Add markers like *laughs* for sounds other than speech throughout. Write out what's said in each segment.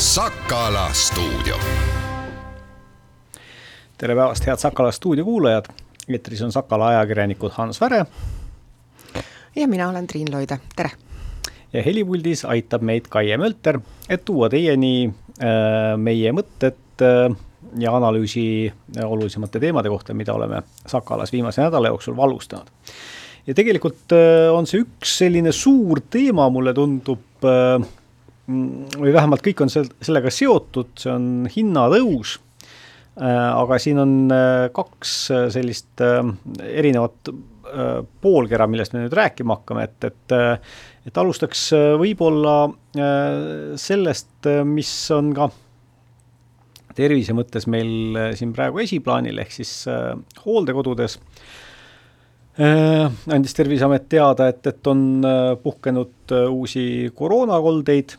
Sakala stuudio. tere päevast, head Sakala stuudio kuulajad. eetris on Sakala ajakirjanikud Hans Väre. ja mina olen Triin Loide, tere. ja helipuldis aitab meid Kaie Mölter, et tuua teieni äh, meie mõtted äh, ja analüüsi olulisemate teemade kohta, mida oleme Sakalas viimase nädala jooksul valgustanud. ja tegelikult äh, on see üks selline suur teema, mulle tundub äh,, või vähemalt kõik on sel-, sellega seotud, see on hinnatõus äh,, aga siin on äh, kaks äh, sellist erinevat poolkera, millest me nüüd rääkima hakkame, et, et et alustaks võib-olla sellest, mis on ka tervise mõttes meil siin praegu esiplaanil, ehk siis hooldekodudes andis Terviseamet teada, et, et on puhkenud uusi koroonakoldeid,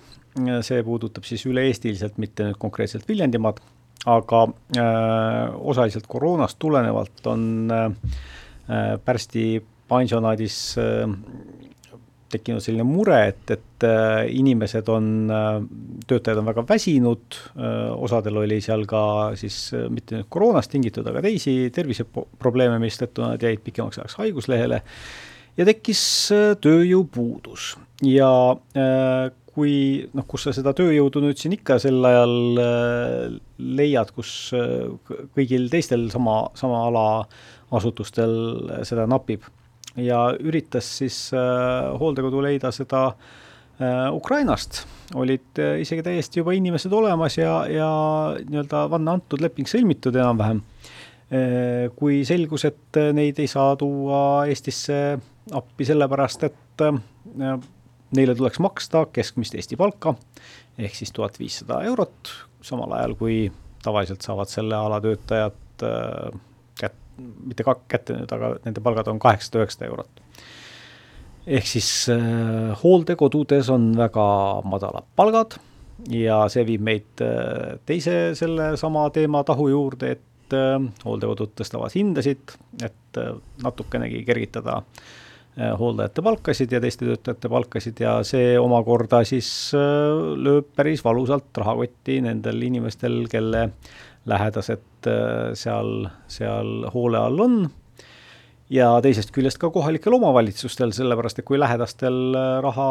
see puudutab siis üle-eestiliselt, mitte nüüd konkreetselt Viljandimaad, aga äh, osaliselt koroonast tulenevalt on äh, äh Pärsti pansionaadis äh, tekkinud selline mure, et, et äh, inimesed on, äh, töötajad on väga väsinud, osadel oli seal ka siis mitte nüüd koroonast tingitud, aga teisi terviseprobleeme, mistõttu nad jäid pikemaks ajaks haiguslehele ja tekkis tööjõupuudus. Ja kui noh, kus sa seda tööjõudu nüüd siin ikka sel ajal leiad, kus kõigil teistel sama, sama ala asutustel seda napib ja üritas siis äh, hooldekodu leida seda äh, Ukrainast, olid äh, isegi täiesti juba inimesed olemas ja, ja nii-öelda vanna antud leping sõlmitud enam-vähem äh,. kui selgus, et neid ei saa tuua Eestisse appi sellepärast, et äh, neile tuleks maksta keskmist Eesti palka ehk siis tuhat viissada eurot, samal ajal kui tavaliselt saavad selle ala töötajad äh, mitte ka kätte nüüd, aga nende palgad on kaheksasada, üheksasada eurot. ehk siis äh, hooldekodudes on väga madalad palgad ja see viib meid äh, teise sellesama teema tahu juurde, et äh, hooldekodud tõstavad hindasid, et äh, natukenegi kergitada äh, hooldajate palkasid ja teiste töötajate palkasid ja see omakorda siis äh, lööb päris valusalt rahakotti nendel inimestel, kelle lähedased äh, seal, seal hoole all on ja teisest küljest ka kohalikel omavalitsustel, sellepärast et kui lähedastel äh, raha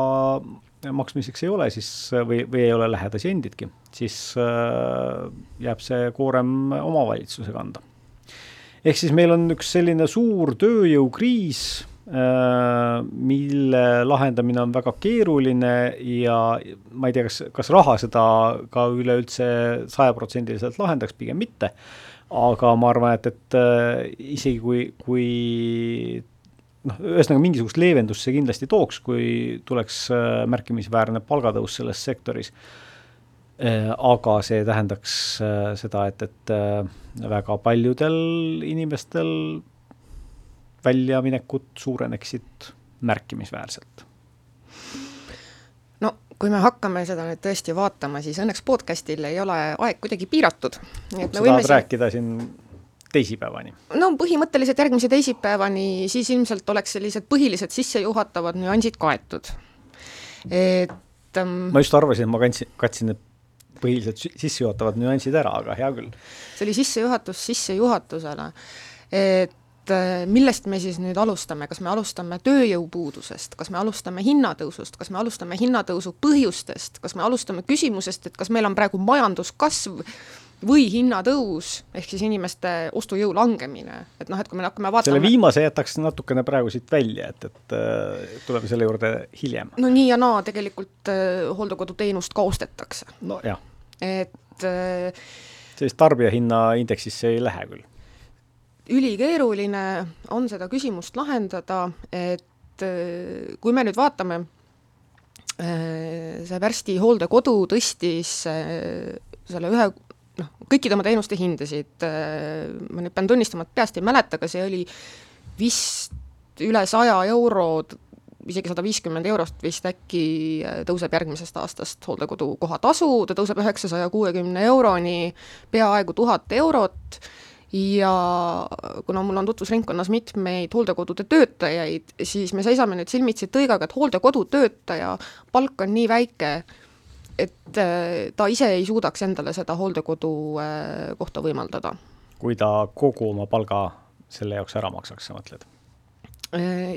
maksmiseks ei ole, siis või, või ei ole lähedasi endidki, siis äh, jääb see koorem omavalitsuse kanda. ehk siis meil on üks selline suur tööjõukriis Äh, mille lahendamine on väga keeruline ja ma ei tea, kas, kas raha seda ka üleüldse sajaprotsendiliselt lahendaks, pigem mitte. aga ma arvan, et, et äh, isegi kui, kui noh, ühesõnaga mingisugust leevendust see kindlasti tooks, kui tuleks äh, märkimisväärne palgatõus selles sektoris. aga see tähendaks seda, et, et väga paljudel inimestel väljaminekud suureneksid märkimisväärselt. no kui me hakkame seda nüüd tõesti vaatama, siis õnneks podcastil ei ole aeg kuidagi piiratud. sa tahad siin... rääkida siin teisipäevani? no põhimõtteliselt järgmise teisipäevani, siis ilmselt oleks sellised põhilised sissejuhatavad nüansid kaetud. et ähm, ma just arvasin, et ma kandsin, katsin need põhilised sissejuhatavad nüansid ära, aga hea küll. see oli sissejuhatus sissejuhatusele. et et äh, millest me siis nüüd alustame, kas me alustame tööjõupuudusest, kas me alustame hinnatõusust, kas me alustame hinnatõusu põhjustest, kas me alustame küsimusest, et kas meil on praegu majanduskasv või hinnatõus, ehk siis inimeste ostujõu langemine, et noh, et kui me hakkame vaatama selle viimase jätaks natukene praegu siit välja, et, et äh, tuleme selle juurde hiljem. no nii ja naa, tegelikult äh, hooldekoduteenust ka ostetakse. nojah. et äh, sellist tarbijahinnaindeksisse ei lähe küll ülikeeruline on seda küsimust lahendada, et äh, kui me nüüd vaatame, äh, see Pärsti hooldekodu tõstis äh, selle ühe noh, kõikide oma teenuste hindasid, ma nüüd pean tunnistama, et peast ei mäleta, aga see oli vist üle saja euro, isegi sada viiskümmend eurost vist äkki tõuseb järgmisest aastast hooldekodu kohatasu, ta tõuseb üheksasaja kuuekümne euroni, peaaegu tuhat eurot ja kuna mul on tutvusringkonnas mitmeid hooldekodude töötajaid, siis me seisame nüüd silmitsi tõigaga, et hooldekodu töötaja palk on nii väike, et ta ise ei suudaks endale seda hooldekodu kohta võimaldada. kui ta kogu oma palga selle jaoks ära maksaks, sa mõtled?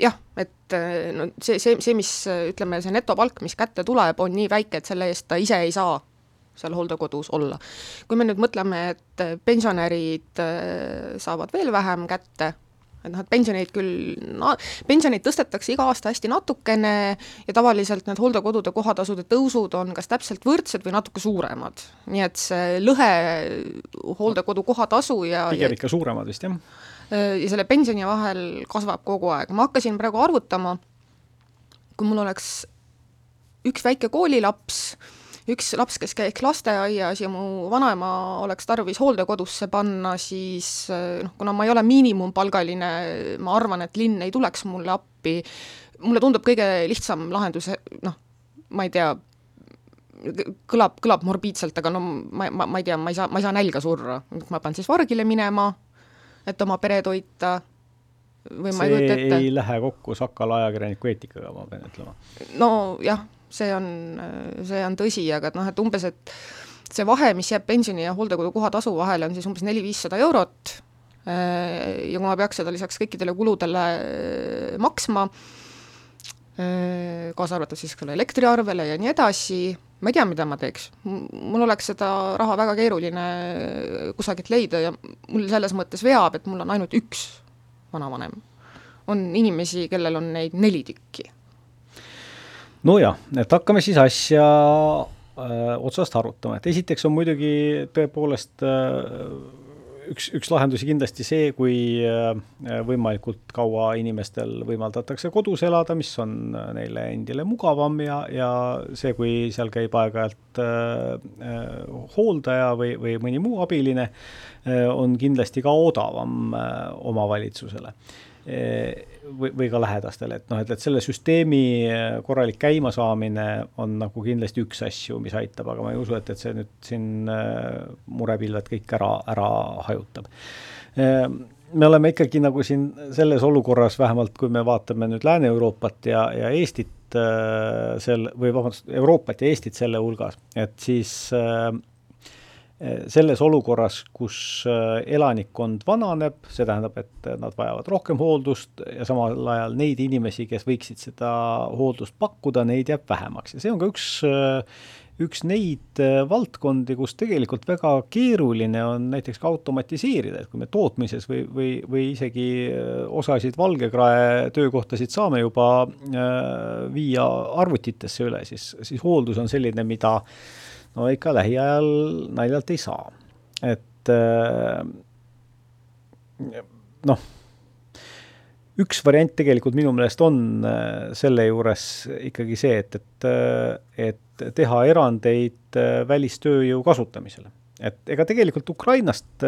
Jah, et no see, see, see, mis ütleme, see netopalk, mis kätte tuleb, on nii väike, et selle eest ta ise ei saa seal hooldekodus olla. kui me nüüd mõtleme, et pensionärid saavad veel vähem kätte, et noh, et pensioneid küll, no pensioneid tõstetakse iga aasta hästi natukene ja tavaliselt need hooldekodude kohatasude tõusud on kas täpselt võrdsed või natuke suuremad. nii et see lõhe hooldekodu kohatasu ja pigem ikka suuremad vist, jah? ja selle pensioni vahel kasvab kogu aeg, ma hakkasin praegu arvutama, kui mul oleks üks väike koolilaps, üks laps, kes käiks lasteaias ja mu vanaema oleks tarvis hooldekodusse panna, siis noh, kuna ma ei ole miinimumpalgaline, ma arvan, et linn ei tuleks mulle appi, mulle tundub kõige lihtsam lahendus, noh, ma ei tea, kõlab, kõlab morbiidselt, aga no ma, ma, ma ei tea, ma ei saa, ma ei saa nälga surra, ma pean siis vargile minema, et oma pere toita või ma ei kujuta ette. ei lähe kokku Sakala ajakirjaniku eetikaga, ma pean ütlema. nojah see on, see on tõsi, aga et noh, et umbes, et see vahe, mis jääb pensioni ja hooldekodu kohatasu vahele, on siis umbes neli-viissada eurot ja kui ma peaks seda lisaks kõikidele kuludele maksma, kaasa arvatud siis selle elektriarvele ja nii edasi, ma ei tea, mida ma teeks. mul oleks seda raha väga keeruline kusagilt leida ja mul selles mõttes veab, et mul on ainult üks vanavanem. on inimesi, kellel on neid neli tükki nojah, et hakkame siis asja öö, otsast arutama, et esiteks on muidugi tõepoolest öö, üks, üks lahendusi kindlasti see, kui võimalikult kaua inimestel võimaldatakse kodus elada, mis on neile endile mugavam ja, ja see, kui seal käib aeg-ajalt hooldaja või, või mõni muu abiline, on kindlasti ka odavam omavalitsusele või, või ka lähedastele, et noh, et, et selle süsteemi korralik käimasaamine on nagu kindlasti üks asju, mis aitab, aga ma ei usu, et, et see nüüd siin äh, murepilved kõik ära, ära hajutab. Äh, me oleme ikkagi nagu siin selles olukorras, vähemalt kui me vaatame nüüd Lääne-Euroopat ja, ja Eestit äh, sel, või vabandust, Euroopat ja Eestit selle hulgas, et siis äh, selles olukorras, kus äh, elanikkond vananeb, see tähendab, et nad vajavad rohkem hooldust ja samal ajal neid inimesi, kes võiksid seda hooldust pakkuda, neid jääb vähemaks. Ja see on ka üks äh, üks neid äh, valdkondi, kus tegelikult väga keeruline on näiteks ka automatiseerida, et kui me tootmises või, või, või isegi osasid valgekrae töökohtasid saame juba viia arvutitesse üle, siis, siis hooldus on selline, mida äh, no ikka lähiajal naljalt ei saa. et äh, noh, üks variant tegelikult minu meelest on äh, selle juures ikkagi see, et, et, äh, et teha erandeid välistööjõu kasutamisele. et ega tegelikult Ukrainast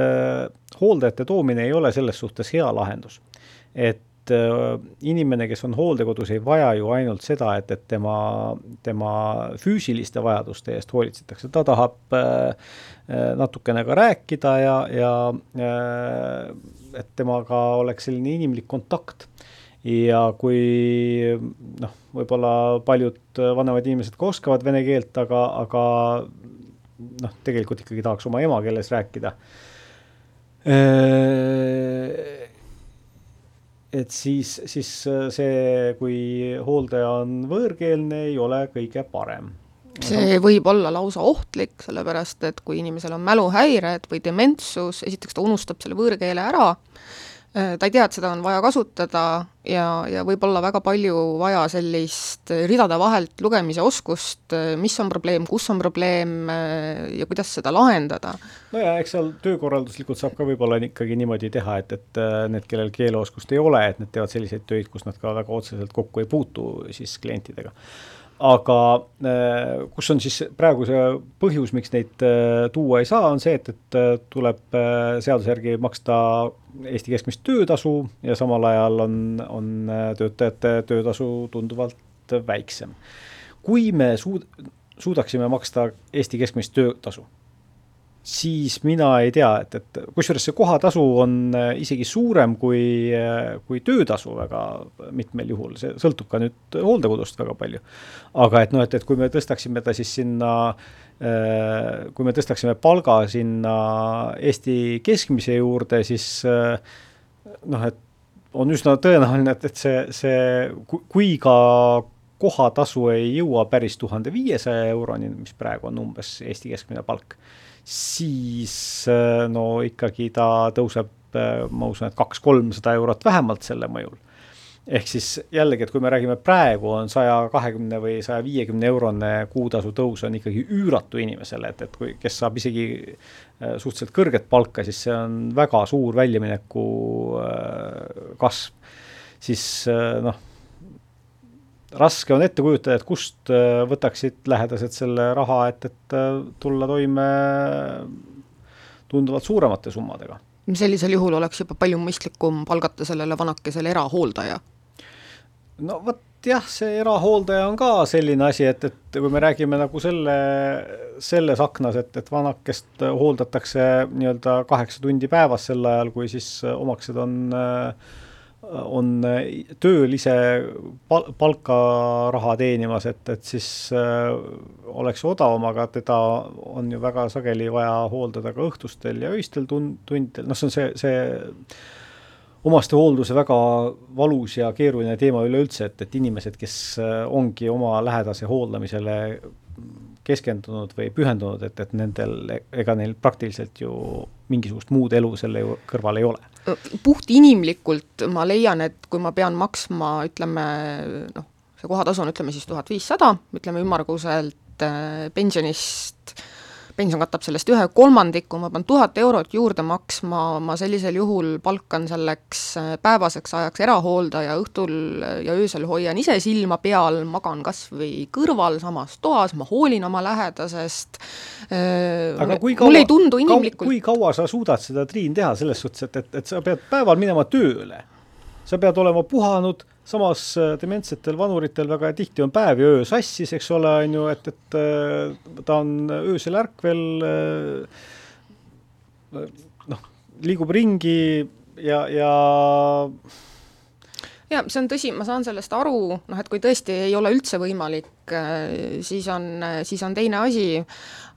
hooldajate toomine ei ole selles suhtes hea lahendus. et et äh, inimene, kes on hooldekodus, ei vaja ju ainult seda, et, et tema, tema füüsiliste vajaduste eest hoolitsetakse, ta tahab äh, äh, natukene ka rääkida ja, ja et temaga oleks selline inimlik kontakt. Ja kui noh, võib-olla paljud vanemad inimesed ka oskavad vene keelt, aga, aga noh, tegelikult ikkagi tahaks oma emakeeles rääkida et siis, siis äh, see, kui hooldaja on võõrkeelne, ei ole kõige parem. see võib olla lausa ohtlik, sellepärast et kui inimesel on mäluhäired või dementsus, esiteks ta unustab selle võõrkeele ära, ta ei tea, et seda on vaja kasutada ja, ja võib olla väga palju vaja sellist ridade vahelt lugemise oskust, äh, mis on probleem, kus on probleem äh, ja kuidas seda lahendada. no ja eks seal töökorralduslikult saab ka võib-olla ikkagi niimoodi teha, et, et need, kellel keeleoskust ei ole, et need teevad selliseid töid, kus nad ka väga otseselt kokku ei puutu siis klientidega aga äh, kus on siis praegu see põhjus, miks neid äh, tuua ei saa, on see, et, et äh, tuleb seaduse järgi maksta Eesti keskmist töötasu ja samal ajal on, on töötajate töötasu tunduvalt väiksem. kui me suud-, suudaksime maksta Eesti keskmist töötasu, siis mina ei tea, et, et kusjuures see kohatasu on äh, isegi suurem kui, äh, kui töötasu väga mitmel juhul, see sõltub ka nüüd hooldekodust väga palju. aga et noh, et, et kui me tõstaksime ta siis sinna, äh, kui me tõstaksime palga sinna Eesti keskmise juurde, siis noh, et on üsna tõenäoline, et, et see, see, kui ka kohatasu ei jõua päris tuhande viiesaja euroni, mis praegu on umbes Eesti keskmine palk siis äh, no ikkagi ta tõuseb, äh, ma usun, et kaks-kolmsada eurot vähemalt selle mõjul. ehk siis jällegi, et kui me räägime praegu on saja kahekümne või saja viiekümne eurone kuutasu tõus on ikkagi üüratu inimesele, et, et kui, kes saab isegi äh, suhteliselt kõrget palka, siis see on väga suur väljamineku kasv. siis noh raske on ette kujutada, et kust äh, võtaksid lähedased selle raha, et, et äh, tulla toime tunduvalt suuremate summadega. sellisel juhul oleks juba palju mõistlikum palgata sellele vanakesele erahooldaja? no vot jah, see erahooldaja on ka selline asi, et, et kui me räägime nagu selle, selles aknas, et, et vanakest hooldatakse nii-öelda kaheksa tundi päevas, sel ajal kui siis omaksed on äh, on äh, tööl ise pal-, palka raha teenimas, et, et siis äh, oleks odavam, aga teda on ju väga sageli vaja hooldada ka õhtustel ja öistel tund-, tundidel, noh, see on see, see omastehoolduse väga valus ja keeruline teema üleüldse, et, et inimesed, kes äh, ongi oma lähedase hooldamisele keskendunud või pühendunud, et, et nendel, ega neil praktiliselt ju mingisugust muud elu selle kõrval ei ole. Puht inimlikult ma leian, et kui ma pean maksma, ütleme noh, see kohatasu on ütleme siis tuhat viissada, ütleme ümmarguselt äh, pensionist pension katab sellest ühe kolmandiku, ma pean tuhat eurot juurde maksma, ma sellisel juhul palkan selleks äh, päevaseks ajaks erahooldaja, õhtul ja öösel hoian ise silma peal, magan kas või kõrval samas toas, ma hoolin oma lähedasest, äh, mulle ei tundu inimlikult kui kaua sa suudad seda, Triin, teha selles suhtes, et, et, et sa pead päeval minema tööle, sa pead olema puhanud samas äh, dementsetel vanuritel väga tihti on päev ja öö sassis, eks ole, on ju, et, et äh, ta on öösel ärkvel, äh, noh, liigub ringi ja, ja jaa, see on tõsi, ma saan sellest aru, noh et kui tõesti ei ole üldse võimalik, siis on, siis on teine asi,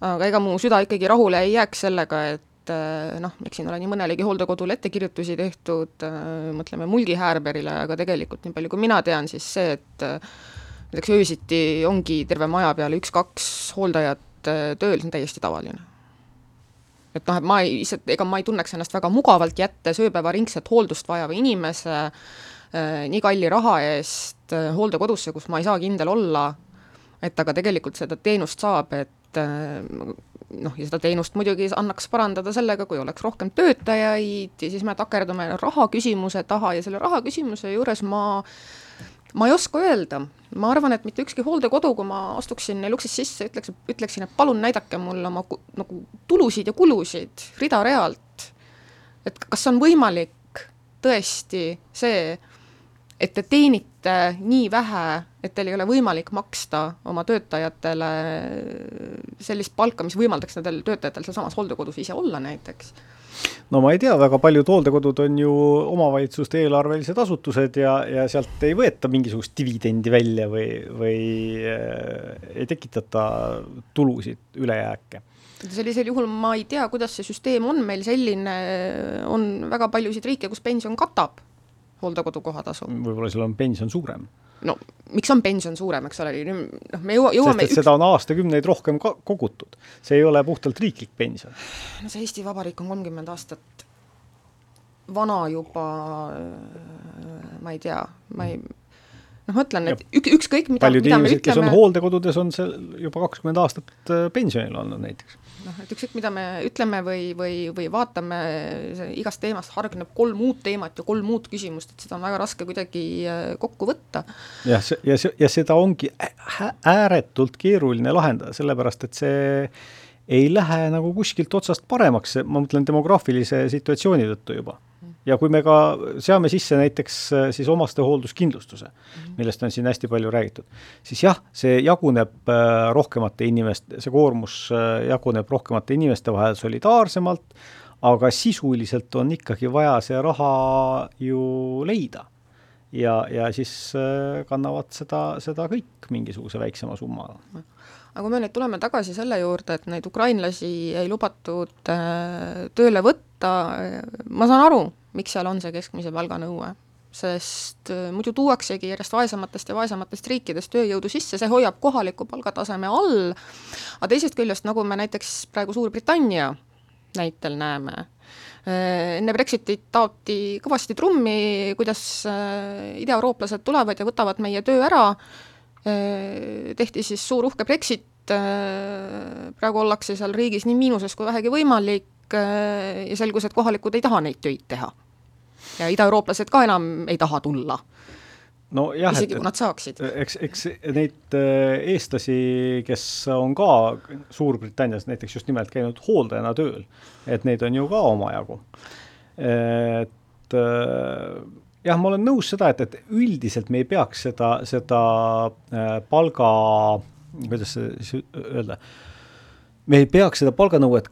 aga ega mu süda ikkagi rahule ei jääks sellega, et et eh, noh, eks siin ole nii mõnelegi hooldekodule ettekirjutusi tehtud, eh, mõtleme Mulgi Häärberile, aga tegelikult nii palju, kui mina tean, siis see, et eh, näiteks öösiti ongi terve maja peale üks-kaks hooldajat tööl, see on täiesti tavaline. et noh, et ma ei, ega ma ei tunneks ennast väga mugavalt jättes ööpäevaringset hooldust vajava inimese äh, nii kalli raha eest äh, hooldekodusse, kus ma ei saa kindel olla, et ta ka tegelikult seda teenust saab, et äh, noh, ja seda teenust muidugi annaks parandada sellega, kui oleks rohkem töötajaid ja siis me takerdume raha küsimuse taha ja selle raha küsimuse juures ma ma ei oska öelda, ma arvan, et mitte ükski hooldekodu, kui ma astuksin neil uksest sisse, ütleks, ütleksin, et palun näidake mulle oma nagu tulusid ja kulusid rida-realt. et kas on võimalik tõesti see, et te teenite nii vähe, et teil ei ole võimalik maksta oma töötajatele sellist palka, mis võimaldaks nendel töötajatel sealsamas hooldekodus ise olla näiteks? no ma ei tea, väga paljud hooldekodud on ju omavalitsuste eelarvelised asutused ja, ja sealt ei võeta mingisugust dividendi välja või, või äh, ei tekitata tulusid, ülejääke. Sellisel juhul ma ei tea, kuidas see süsteem on. Meil selline, on väga paljusid riike, kus pension katab hooldekodu kohatasu. võib-olla seal on pension suurem? no miks on pension suurem, eks ole, noh, me jõua, jõuame sest et üks... seda on aastakümneid rohkem ka kogutud. see ei ole puhtalt riiklik pension. no see Eesti Vabariik on kolmkümmend aastat vana juba, ma ei tea, ma ei noh, ma ütlen, et ük-, ükskõik mida, paljud inimesed, kes on hooldekodudes, on seal juba kakskümmend aastat äh, pensionil olnud näiteks. Noh, et ükskõik, mida me ütleme või, või, või vaatame, igast teemast hargneb kolm uut teemat ja kolm uut küsimust, et seda on väga raske kuidagi äh, kokku võtta. jah, see, ja see, ja seda ongi ääretult keeruline lahendada, sellepärast et see ei lähe nagu kuskilt otsast paremaks, ma mõtlen demograafilise situatsiooni tõttu juba ja kui me ka seame sisse näiteks äh, siis omastehoolduskindlustuse -hmm. millest on siin hästi palju räägitud, siis jah, see jaguneb äh, rohkemate inimeste, see koormus äh, jaguneb rohkemate inimeste vahel solidaarsemalt, aga sisuliselt on ikkagi vaja see raha ju leida. ja, ja siis kannavad seda, seda kõik mingisuguse väiksema summa aga kui me nüüd tuleme tagasi selle juurde, et neid ukrainlasi ei lubatud tööle võtta, ma saan aru, miks seal on see keskmise palga nõue. sest äh, muidu tuuaksegi järjest vaesematest ja vaesematest riikidest tööjõudu sisse, see hoiab kohaliku palgataseme all, aga teisest küljest, nagu me näiteks praegu Suurbritannia näitel näeme, äh, enne Brexitit taoti kõvasti trummi, kuidas äh, idaeurooplased tulevad ja võtavad meie töö ära, tehti siis suur uhke Brexit, praegu ollakse seal riigis nii miinuses kui vähegi võimalik, ja selgus, et kohalikud ei taha neid töid teha ja idaeurooplased ka enam ei taha tulla no jah, isegi kui nad saaksid. eks, eks neid äh, eestlasi, kes on ka Suurbritannias näiteks just nimelt käinud hooldajana tööl, et neid on ju ka omajagu. et äh, jah, ma olen nõus seda, et, et üldiselt me ei peaks seda, seda palga, kuidas siis öelda, me ei peaks seda palganõuet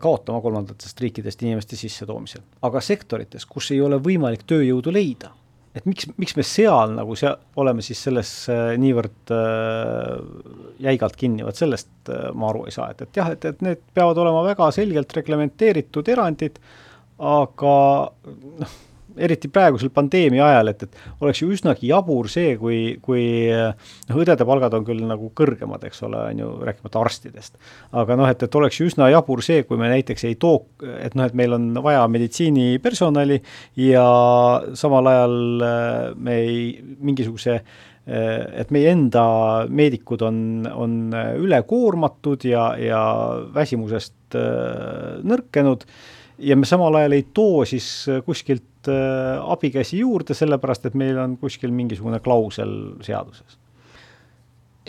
kaotama kolmandatest riikidest inimeste sissetoomisel. aga sektorites, kus ei ole võimalik tööjõudu leida, et miks, miks me seal nagu sea-, oleme siis selles äh, niivõrd äh, jäigalt kinni, vot sellest äh, ma aru ei saa, et, et jah, et, et need peavad olema väga selgelt reglementeeritud erandid, aga noh eriti praegusel pandeemia ajal, et, et oleks ju üsnagi jabur see, kui, kui noh, õdede palgad on küll nagu kõrgemad, eks ole, on ju, rääkimata arstidest. aga noh, et, et oleks ju üsna jabur see, kui me näiteks ei too, et noh, et meil on vaja meditsiinipersonali ja samal ajal äh, me ei, mingisuguse äh, et meie enda meedikud on, on ülekoormatud ja, ja väsimusest nõrkenud ja me samal ajal ei too siis kuskilt abikäsi juurde, sellepärast et meil on kuskil mingisugune klausel seaduses.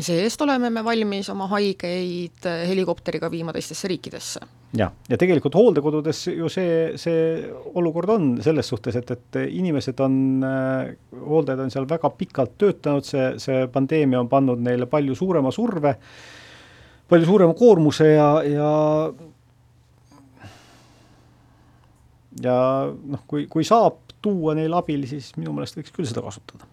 see-eest oleme me valmis oma haigeid äh, helikopteriga viima teistesse riikidesse. jah, ja tegelikult hooldekodudes ju see, see olukord on selles suhtes, et, et inimesed on, äh, hooldajad on seal väga pikalt töötanud, see, see pandeemia on pannud neile palju suurema surve, palju suurema koormuse ja, ja ja noh, kui, kui saab tuua neile abili, siis minu meelest võiks küll seda kasutada.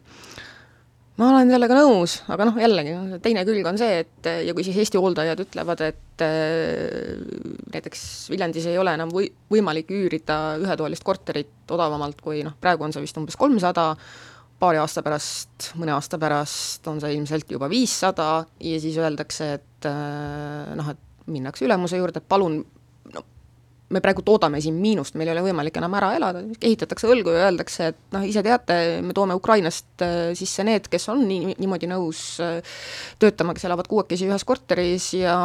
Ma olen sellega nõus, aga noh, jällegi, teine külg on see, et ja kui siis Eesti hooldajad ütlevad, et äh, näiteks Viljandis ei ole enam või-, võimalik üürida ühetoalist korterit odavamalt kui noh, praegu on see vist umbes kolmsada, paari aasta pärast, mõne aasta pärast on see ilmselt juba viissada ja siis öeldakse, et äh, noh, et minnakse ülemuse juurde, palun me praegu toodame siin miinust, meil ei ole võimalik enam ära elada, ehitatakse õlgu ja öeldakse, et noh, ise teate, me toome Ukrainast äh, sisse need, kes on nii, niimoodi nõus äh, töötama, kes elavad kuuekesi ühes korteris ja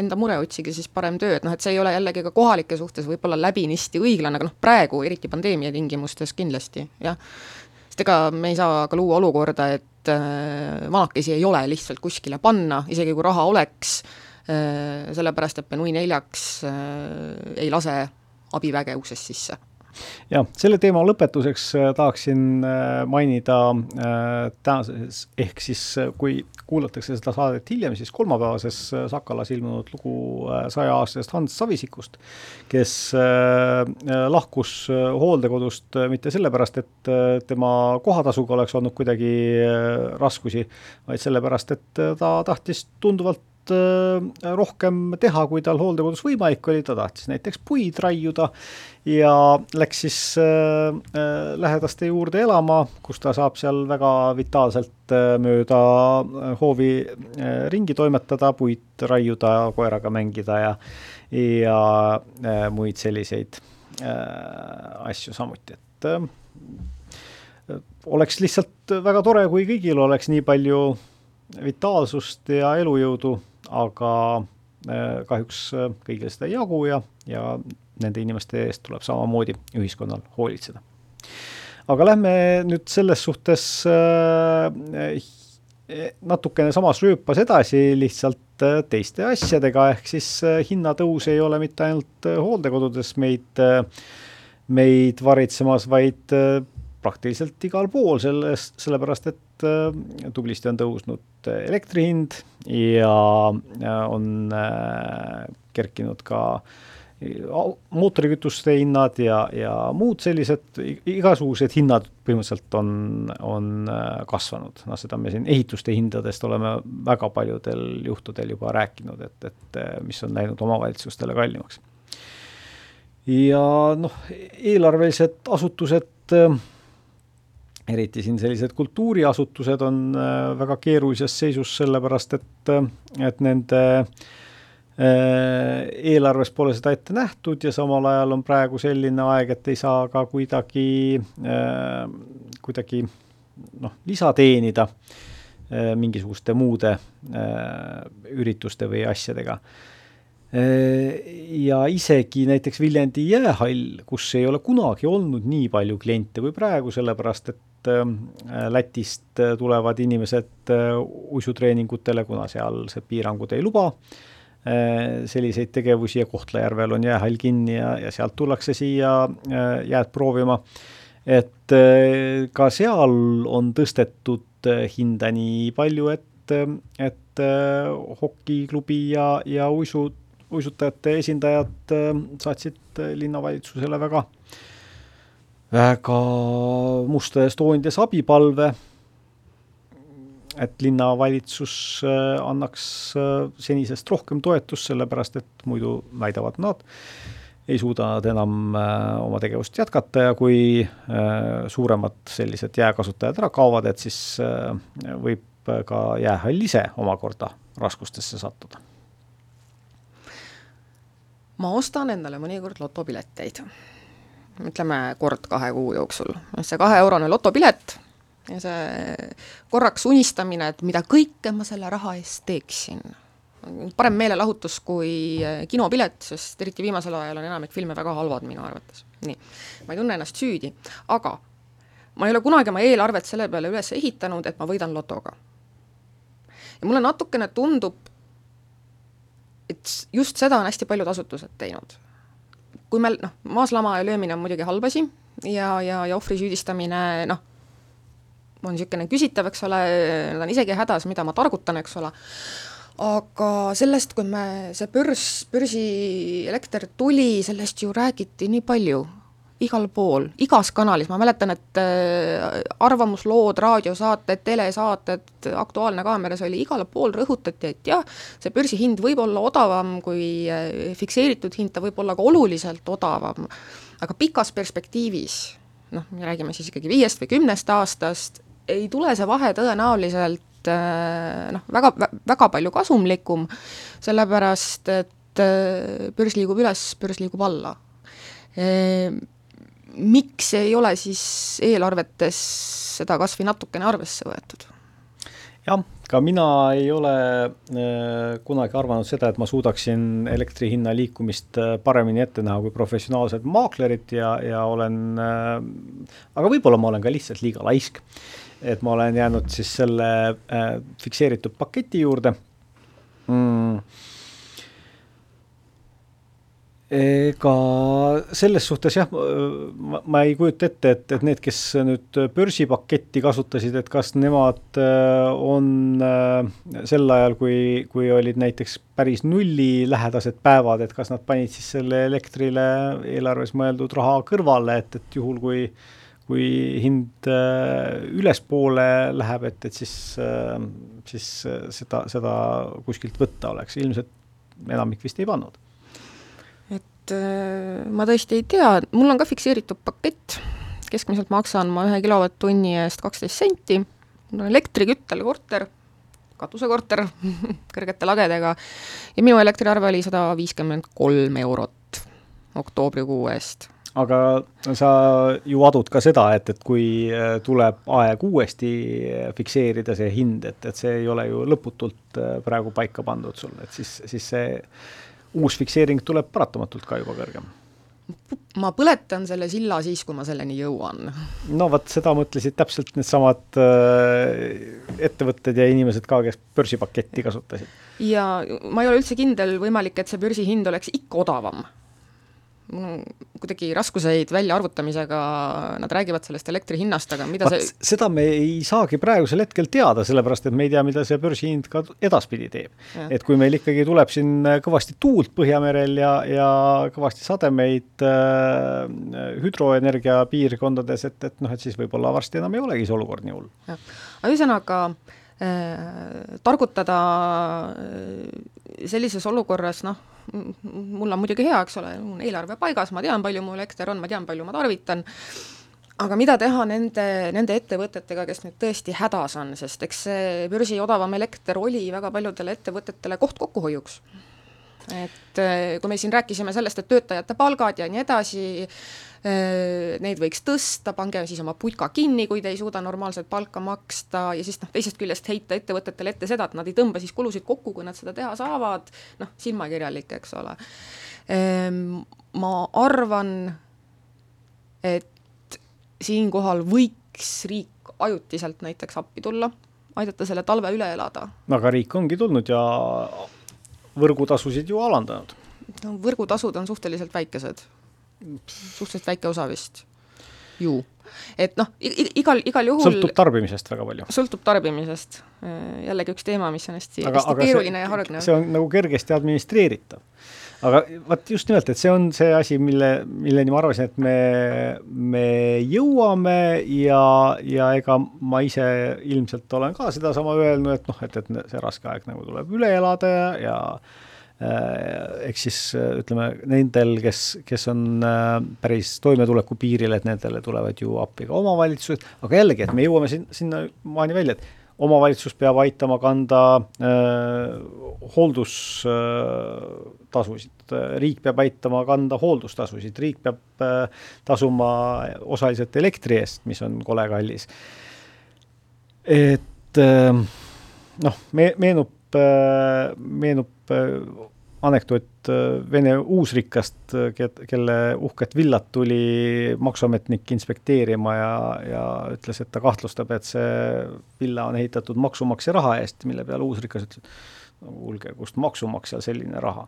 enda mure otsige siis parem töö, et noh, et see ei ole jällegi ka kohalike suhtes võib-olla läbinisti õiglane, aga noh, praegu, eriti pandeemia tingimustes kindlasti, jah. sest ega me ei saa ka luua olukorda, et äh, vanakesi ei ole lihtsalt kuskile panna, isegi kui raha oleks sellepärast et Benui neljaks äh, ei lase abiväge uksest sisse. Jah, selle teema lõpetuseks äh, tahaksin mainida tänases, ehk siis kui kuulatakse seda saadet hiljem, siis kolmapäevases Sakalas ilmunud lugu saja-aastasest Hans Savisikust, kes lahkus hooldekodust mitte sellepärast, et tema kohatasuga oleks olnud kuidagi raskusi, vaid sellepärast, et ta tahtis tunduvalt Äh, rohkem teha, kui tal hooldekodus võimalik oli, ta tahtis näiteks puid raiuda ja läks siis äh, äh, lähedaste juurde elama, kus ta saab seal väga vitaalselt mööda hoovi ringi toimetada, puid raiuda, koeraga mängida ja, ja muid selliseid asju samuti, et oleks lihtsalt väga tore, kui kõigil oleks nii palju vitaalsust ja elujõudu aga äh, kahjuks äh, kõigil seda ei jagu ja, ja nende inimeste eest tuleb samamoodi ühiskonnal hoolitseda. aga lähme nüüd selles suhtes äh, natukene samas rööpas edasi lihtsalt teiste asjadega, ehk siis hinnatõus ei ole mitte ainult hooldekodudes meid meid varitsemas, vaid praktiliselt igal pool selles, sellepärast et tublisti on tõusnud elektri hind ja on kerkinud ka äh, mootorikütuste hinnad ja, ja muud sellised, igasugused hinnad põhimõtteliselt on, on äh, kasvanud, noh, seda me siin ehituste hindadest oleme väga paljudel juhtudel juba rääkinud, et, et äh, mis on läinud omavalitsustele kallimaks. ja noh, eelarvelised asutused, äh, eriti siin sellised kultuuriasutused on väga keerulises seisus, sellepärast et, et nende äh, Äh, eelarves pole seda ette nähtud ja samal ajal on praegu selline aeg, et ei saa ka kuidagi, äh, kuidagi noh, lisa teenida äh, mingisuguste muude ürituste või asjadega. ja isegi näiteks Viljandi jäähall, kus ei ole kunagi olnud nii palju kliente kui praegu, sellepärast et Lätist tulevad inimesed uisutreeningutele, kuna seal see piirangud ei luba Äh, selliseid tegevusi ja Kohtla-Järvel on jäähall kinni ja, ja sealt tullakse siia äh, jääd proovima. et äh, ka seal on tõstetud hinda nii palju, et, et hokiklubi ja, ja uisu, uisutajate esindajad saatsid linnavalitsusele väga, väga musta Estonias abipalve et linnavalitsus äh, annaks äh, senisest rohkem toetust, sellepärast et muidu väidavad nad, ei suuda nad enam äh, oma tegevust jätkata ja kui suuremad sellised jääkasutajad ära kaovad, et siis võib ka jäähall ise omakorda raskustesse sattuda. ma ostan endale mõnikord lotopileteid, ütleme kord kahe kuu jooksul, see kaheeurone lotopilet ja see korraks unistamine, et mida kõike ma selle raha eest teeksin. parem meelelahutus kui eh, kinopilet, sest eriti viimasel ajal on enamik filme väga halvad minu arvates. nii, ma ei tunne ennast süüdi, aga ma ei ole kunagi oma eelarvet selle peale üles ehitanud, et ma võidan lotoga. ja mulle natukene tundub, et just seda on hästi paljud asutused teinud. Kui meil noh, maaslama ja löömine on muidugi halb asi ja, ja, ja ohvri süüdistamine noh, on niisugune küsitav, eks ole, nad on isegi hädas, mida ma targutan, eks ole, aga sellest, kui me, see börs, börsielekter tuli, sellest ju räägiti nii palju, igal pool, igas kanalis, ma mäletan, et äh, arvamuslood, raadiosaated, telesaated, Aktuaalne kaameras oli igal pool rõhutati, et jah, see börsihind võib olla odavam kui äh, fikseeritud hind, ta võib olla ka oluliselt odavam, aga pikas perspektiivis noh, me räägime siis ikkagi viiest või kümnest aastast, ei tule see vahe tõenäoliselt äh, noh, väga, väga palju kasumlikum, sellepärast et börs liigub üles, börs liigub alla. Äh, miks ei ole siis eelarvetes seda kas või natukene arvesse võetud? jah, ka mina ei ole äh, kunagi arvanud seda, et ma suudaksin elektri hinna liikumist paremini ette näha kui professionaalsed maaklerid ja, ja olen äh,, aga võib-olla ma olen ka lihtsalt liiga laisk et ma olen jäänud siis selle äh, fikseeritud paketi juurde mm ega selles suhtes jah, ma, ma ei kujuta ette, et, et need, kes nüüd börsipaketti kasutasid, et kas nemad äh, on äh, sel ajal, kui, kui olid näiteks päris nullilähedased päevad, et kas nad panid siis selle elektrile eelarves mõeldud raha kõrvale, et, et juhul, kui kui hind äh, ülespoole läheb, et, et siis, siis seda, seda kuskilt võtta oleks, ilmselt enamik vist ei pannud. Et ma tõesti ei tea, mul on ka fikseeritud pakett, keskmiselt maksan ma ühe kilovatt-tunni eest kaksteist senti, mul on elektriküttel korter, katusekorter *laughs* kõrgete lagedega ja minu elektriarve oli sada viiskümmend kolm eurot oktoobrikuu eest. Aga sa ju adud ka seda, et, et kui äh, tuleb aeg uuesti fikseerida see hind, et, et see ei ole ju lõputult äh, praegu paika pandud sul, et siis, siis see uus fikseering tuleb paratamatult ka juba kõrgem ma põletan selle silla siis, kui ma selleni jõuan. no vot, seda mõtlesid täpselt needsamad äh, ettevõtted ja inimesed ka, kes börsipaketti kasutasid. ja ma ei ole üldse kindel, võimalik, et see börsihind oleks ikka odavam mul on kuidagi raskuseid väljaarvutamisega, nad räägivad sellest elektri hinnast, aga mida Vaat see seda me ei saagi praegusel hetkel teada, sellepärast et me ei tea, mida see börsihind ka edaspidi teeb. Et kui meil ikkagi tuleb siin kõvasti tuult Põhjamerel ja, ja kõvasti sademeid äh, hüdroenergia piirkondades, et, et noh, et siis võib-olla varsti enam ei olegi see olukord nii hull. aga ühesõnaga äh, targutada äh, sellises olukorras, noh, mul on muidugi hea, eks ole, mul on eelarve paigas, ma tean, palju mu elekter on, ma tean, palju ma tarvitan, aga mida teha nende, nende ettevõtetega, kes nüüd tõesti hädas on, sest eks see börsi odavam elekter oli väga paljudele ettevõtetele koht kokkuhoiuks. Et äh, kui me siin rääkisime sellest, et töötajate palgad ja nii edasi, neid võiks tõsta, pange siis oma putka kinni, kui te ei suuda normaalset palka maksta ja siis noh, teisest küljest heita ettevõtetele ette seda, et nad ei tõmba siis kulusid kokku, kui nad seda teha saavad, noh, silmakirjalik, eks ole. Ma arvan, et siinkohal võiks riik ajutiselt näiteks appi tulla, aidata selle talve üle elada. aga riik ongi tulnud ja võrgutasusid ju alandanud. no võrgutasud on suhteliselt väikesed, suhteliselt väike osa vist, ju. et noh, igal, igal juhul sõltub tarbimisest väga palju. sõltub tarbimisest, jällegi üks teema, mis on hästi, hästi keeruline see, ja hargnev. see on nagu kergesti administreeritav. aga vot just nimelt, et see on see asi, mille, milleni ma arvasin, et me, me jõuame ja, ja ega ma ise ilmselt olen ka sedasama öelnud, et noh, et, et see raske aeg nagu tuleb üle elada ja, ja äh, eks siis ütleme, nendel, kes, kes on äh, päris toimetuleku piiril, et nendele tulevad ju appi ka omavalitsused, aga jällegi, et me jõuame sin-, sinnamaani välja, et omavalitsus peab aitama kanda äh, hooldustasusid äh,, riik peab aitama kanda hooldustasusid, riik peab äh, tasuma osaliselt elektri eest, mis on kole kallis. et äh, noh, me-, meenub äh,, meenub äh, anekdoot Vene uusrikkast, kelle uhket villat tuli maksuametnik inspekteerima ja, ja ütles, et ta kahtlustab, et see villa on ehitatud maksumaksja raha eest, mille peale uusrikas ütles, et no kuulge, kust maksumaksjal selline raha.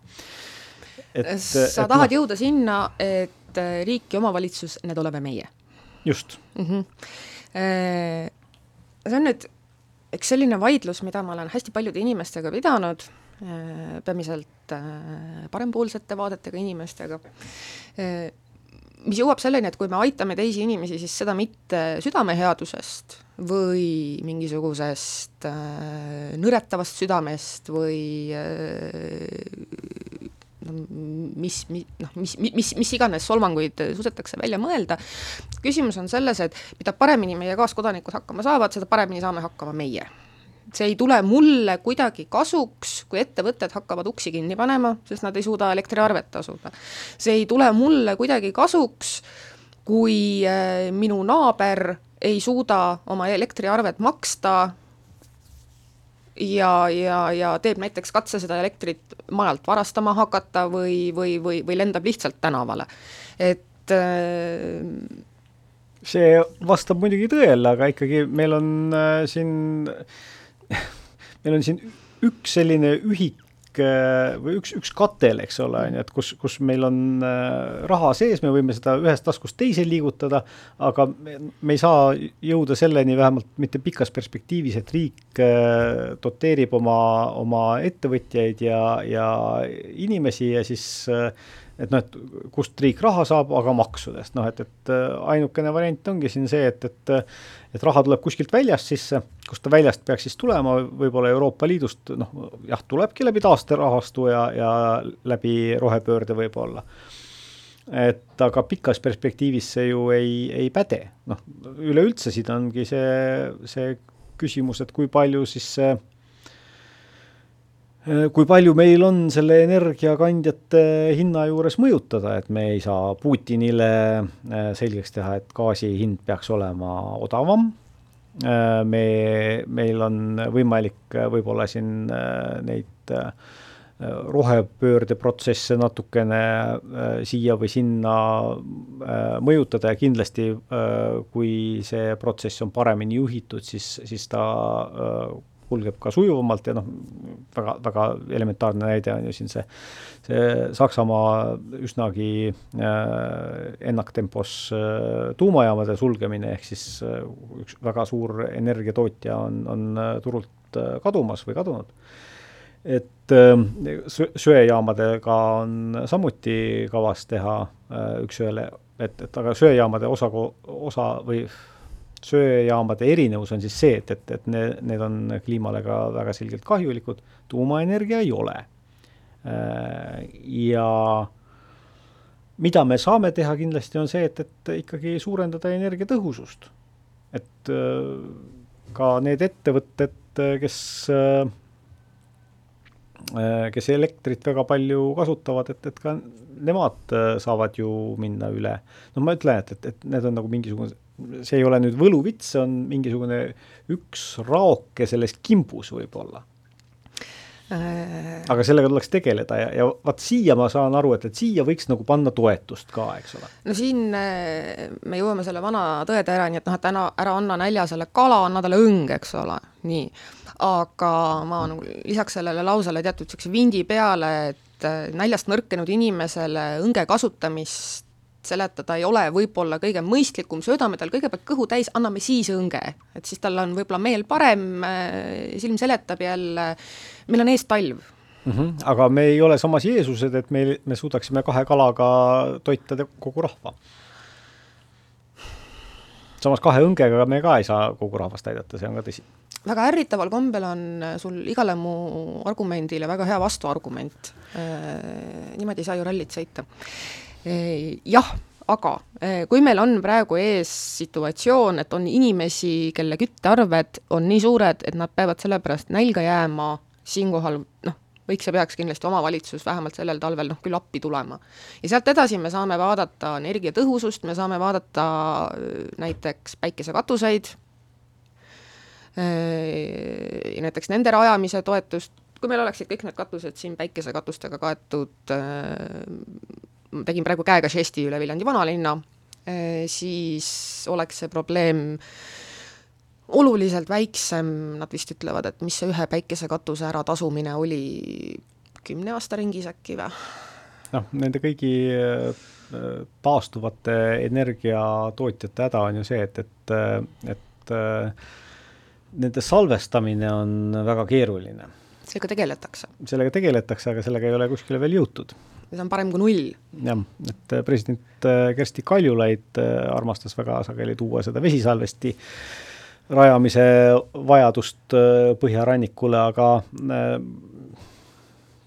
sa tahad no, jõuda sinna, et riik ja omavalitsus, need oleme meie. just mm. -hmm. see on nüüd eks selline vaidlus, mida ma olen hästi paljude inimestega pidanud Äh, peamiselt äh, parempoolsete vaadetega inimestega, äh, mis jõuab selleni, et kui me aitame teisi inimesi, siis seda mitte südameheadusest või mingisugusest nõretavast südamest või no mis, mis, noh, mis, mis, mis iganes solvanguid suudetakse välja mõelda, küsimus on selles, et mida paremini meie kaaskodanikud hakkama saavad, seda paremini saame hakkama meie see ei tule mulle kuidagi kasuks, kui ettevõtted hakkavad uksi kinni panema, sest nad ei suuda elektriarvet tasuda. see ei tule mulle kuidagi kasuks, kui äh, minu naaber ei suuda oma elektriarvet maksta ja, ja, ja teeb näiteks katse seda elektrit majalt varastama hakata või, või, või, või lendab lihtsalt tänavale. et äh, see vastab muidugi tõele, aga ikkagi meil on äh, siin meil on siin üks selline ühik äh, või üks, üks katel, eks ole, on ju, et kus, kus meil on äh, raha sees, me võime seda ühest taskust teise liigutada, aga me, me ei saa jõuda selleni, vähemalt mitte pikas perspektiivis, et riik äh, doteerib oma, oma ettevõtjaid ja, ja inimesi ja siis et noh, et kust riik raha saab, aga maksudest, noh et, et ainukene variant ongi siin see, et, et et raha tuleb kuskilt väljast sisse, kust ta väljast peaks siis tulema, võib-olla Euroopa Liidust, noh jah, tulebki läbi taasterahastu ja, ja läbi rohepöörde võib-olla. et aga pikas perspektiivis see ju ei, ei päde, noh üleüldse siin ongi see, see küsimus, et kui palju siis see kui palju meil on selle energiakandjate hinna juures mõjutada, et me ei saa Putinile äh, selgeks teha, et gaasi hind peaks olema odavam. Äh, me, meil on võimalik äh, võib-olla siin neid rohepöördeprotsesse natukene siia või sinna mõjutada ja kindlasti kui see protsess on paremini juhitud, siis, siis ta kulgeb ka sujuvamalt ja noh, väga, väga elementaarne näide on ju siin see, see Saksamaa üsnagi äh, ennaktempos äh, tuumajaamade sulgemine, ehk siis äh, üks väga suur energiatootja on, on äh, turult äh, kadumas või kadunud. et äh, söejaamadega on samuti kavas teha äh, üks-ühele, et, et aga söejaamade osa, osa või söejaamade erinevus on siis see, et, et, et need, need on kliimale ka väga selgelt kahjulikud, tuumaenergia ei ole. Äh, ja mida me saame teha kindlasti, on see, et, et ikkagi suurendada energiatõhusust. et äh, ka need ettevõtted, kes kes elektrit väga palju kasutavad, et, et ka nemad saavad ju minna üle. no ma ütlen, et, et, et need on nagu mingisugune see ei ole nüüd võluvits, see on mingisugune üks raoke sellest kimbus võib-olla äh. aga sellega tuleks tegeleda ja, ja vaat siia ma saan aru, et, et siia võiks nagu panna toetust ka, eks ole. no siin äh, me jõuame selle vana tõetärani, et noh, et ära, ära anna näljasele kala, anna talle õng, eks ole, nii. aga ma nagu lisaks sellele lausele teatud niisuguse vindi peale, et äh, näljast nõrkenud inimesele õnge kasutamist seletada ei ole võib-olla kõige mõistlikum, söödame tal kõigepealt kõhu täis, anname siis õnge. et siis tal on võib-olla meel parem, äh, silm seletab jälle, meil on ees talv mm. -hmm. aga me ei ole samas Jeesused, et me, me suudaksime kahe kalaga toita kogu rahva. samas kahe õngega me ka ei saa kogu rahvast aidata, see on ka tõsi väga ärritaval kombel on sul igale mu argumendile väga hea vastuargument. Äh, niimoodi ei saa ju rallit sõita jah, aga kui meil on praegu ees situatsioon, et on inimesi, kelle küttearved on nii suured, et nad peavad sellepärast nälga jääma, siinkohal noh, võiks ja peaks kindlasti omavalitsus vähemalt sellel talvel noh, küll appi tulema. ja sealt edasi me saame vaadata energiatõhusust, me saame vaadata näiteks päikesekatuseid, näiteks nende rajamise toetust, kui meil oleksid kõik need katused siin päikesekatustega kaetud tegin praegu käega žesti üle Viljandi vanalinna, eh, siis oleks see probleem oluliselt väiksem, nad vist ütlevad, et mis see ühe päikesekatuse äratasumine oli kümne aasta ringis äkki või? noh, nende kõigi eh, taastuvate energiatootjate häda on ju see, et, et, et nende salvestamine on väga keeruline. sellega tegeletakse? sellega tegeletakse, aga sellega ei ole kuskile veel jõutud ja see on parem kui null. jah, et äh, president äh, Kersti Kaljulaid äh, armastas väga sageli tuua seda vesisalvesti rajamise vajadust põhjarannikule, aga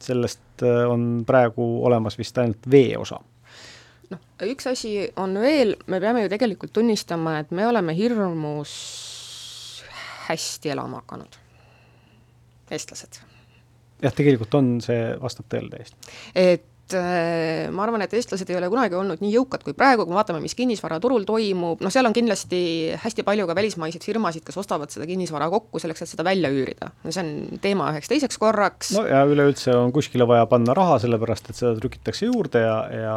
sellest on praegu olemas vist ainult vee osa noh, üks asi on veel, me peame ju tegelikult tunnistama, et me oleme hirmus hästi elama hakanud, eestlased. jah, tegelikult on, see vastab tõele täiesti. et Äh, ma arvan, et eestlased ei ole kunagi olnud nii jõukad kui praegu, kui me vaatame, mis kinnisvaraturul toimub, noh, seal on kindlasti hästi palju ka välismaiseid firmasid, kes ostavad seda kinnisvara kokku selleks, et seda välja üürida. no see on teema üheks teiseks korraks. no ja üleüldse on kuskile vaja panna raha, sellepärast et seda trükitakse juurde ja, ja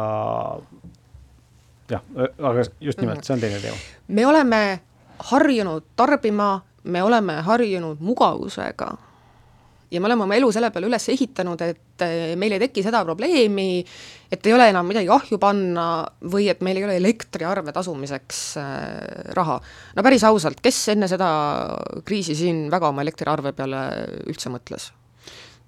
jah, aga just nimelt, see on teine teema. me oleme harjunud tarbima, me oleme harjunud mugavusega ja me oleme oma elu selle peale üles ehitanud, et eh, meil ei teki seda probleemi, et ei ole enam midagi ahju panna või et meil ei ole elektriarve tasumiseks eh, raha. no päris ausalt, kes enne seda kriisi siin väga oma elektriarve peale üldse mõtles?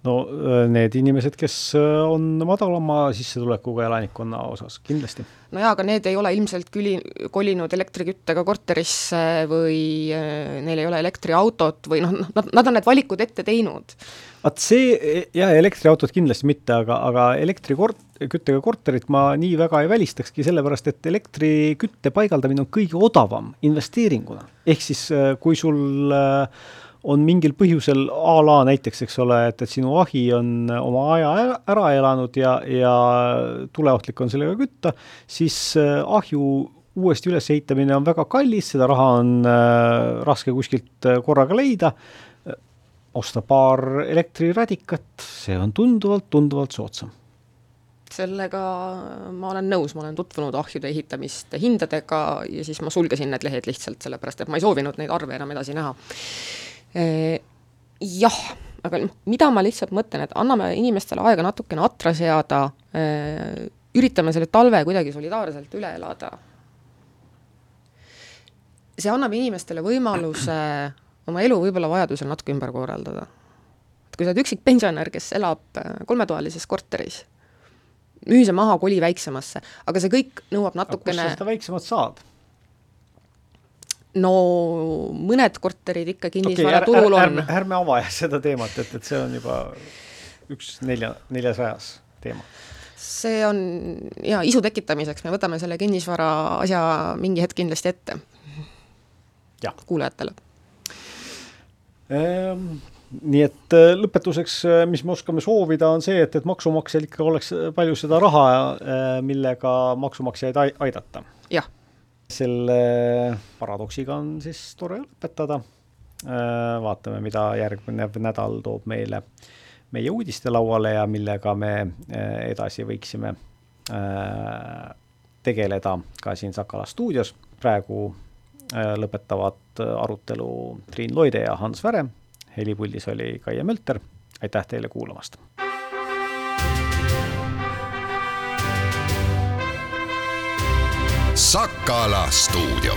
No äh, need inimesed, kes äh, on madalama sissetulekuga elanikkonna osas, kindlasti. no jaa, aga need ei ole ilmselt küli, kolinud elektriküttega korterisse või äh, neil ei ole elektriautot või noh, nad, nad on need valikud ette teinud. vaat see, jah, elektriautot kindlasti mitte, aga, aga elektrikort-, küttega korterit ma nii väga ei välistakski, sellepärast et elektrikütte paigaldamine on kõige odavam investeeringuna. ehk siis kui sul äh, on mingil põhjusel a la näiteks, eks ole, et, et sinu ahi on oma aja ära elanud ja, ja tuleohtlik on sellega kütta, siis äh, ahju uuesti ülesehitamine on väga kallis, seda raha on äh, raske kuskilt äh, korraga leida, osta paar elektriradikat, see on tunduvalt, tunduvalt soodsam. Sellega ma olen nõus, ma olen tutvunud ahjude ehitamiste hindadega ja siis ma sulgesin need lehed lihtsalt sellepärast, et ma ei soovinud neid arve enam edasi näha jah, aga mida ma lihtsalt mõtlen, et anname inimestele aega natukene atra seada, üritame selle talve kuidagi solidaarselt üle elada. see annab inimestele võimaluse oma elu võib-olla vajadusel natuke ümber korraldada. et kui sa oled üksik pensionär, kes elab kolmetoalises korteris, müü see maha, koli väiksemasse, aga see kõik nõuab natukene kust sa seda väiksemat saad? No mõned korterid ikka kinnisvaraturul okay, on. ärme, ava seda teemat, et, et see on juba üks nelja, neljasajas teema. see on ja isu tekitamiseks, me võtame selle kinnisvara asja mingi hetk kindlasti ette. kuulajatele ehm,. nii et äh, lõpetuseks, äh, mis me oskame soovida, on see, et, et maksumaksjal ikka oleks palju seda raha, äh, millega maksumaksjaid aidata. jah selle paradoksiga on siis tore lõpetada. Äh, vaatame, mida järgmine nädal toob meile meie uudistelauale ja millega me äh, edasi võiksime äh, tegeleda ka siin Sakala stuudios. praegu lõpetavad arutelu Triin Loide ja Hans Väre. helipuldis oli Kaie Mölter. aitäh teile kuulamast Sakala stuudio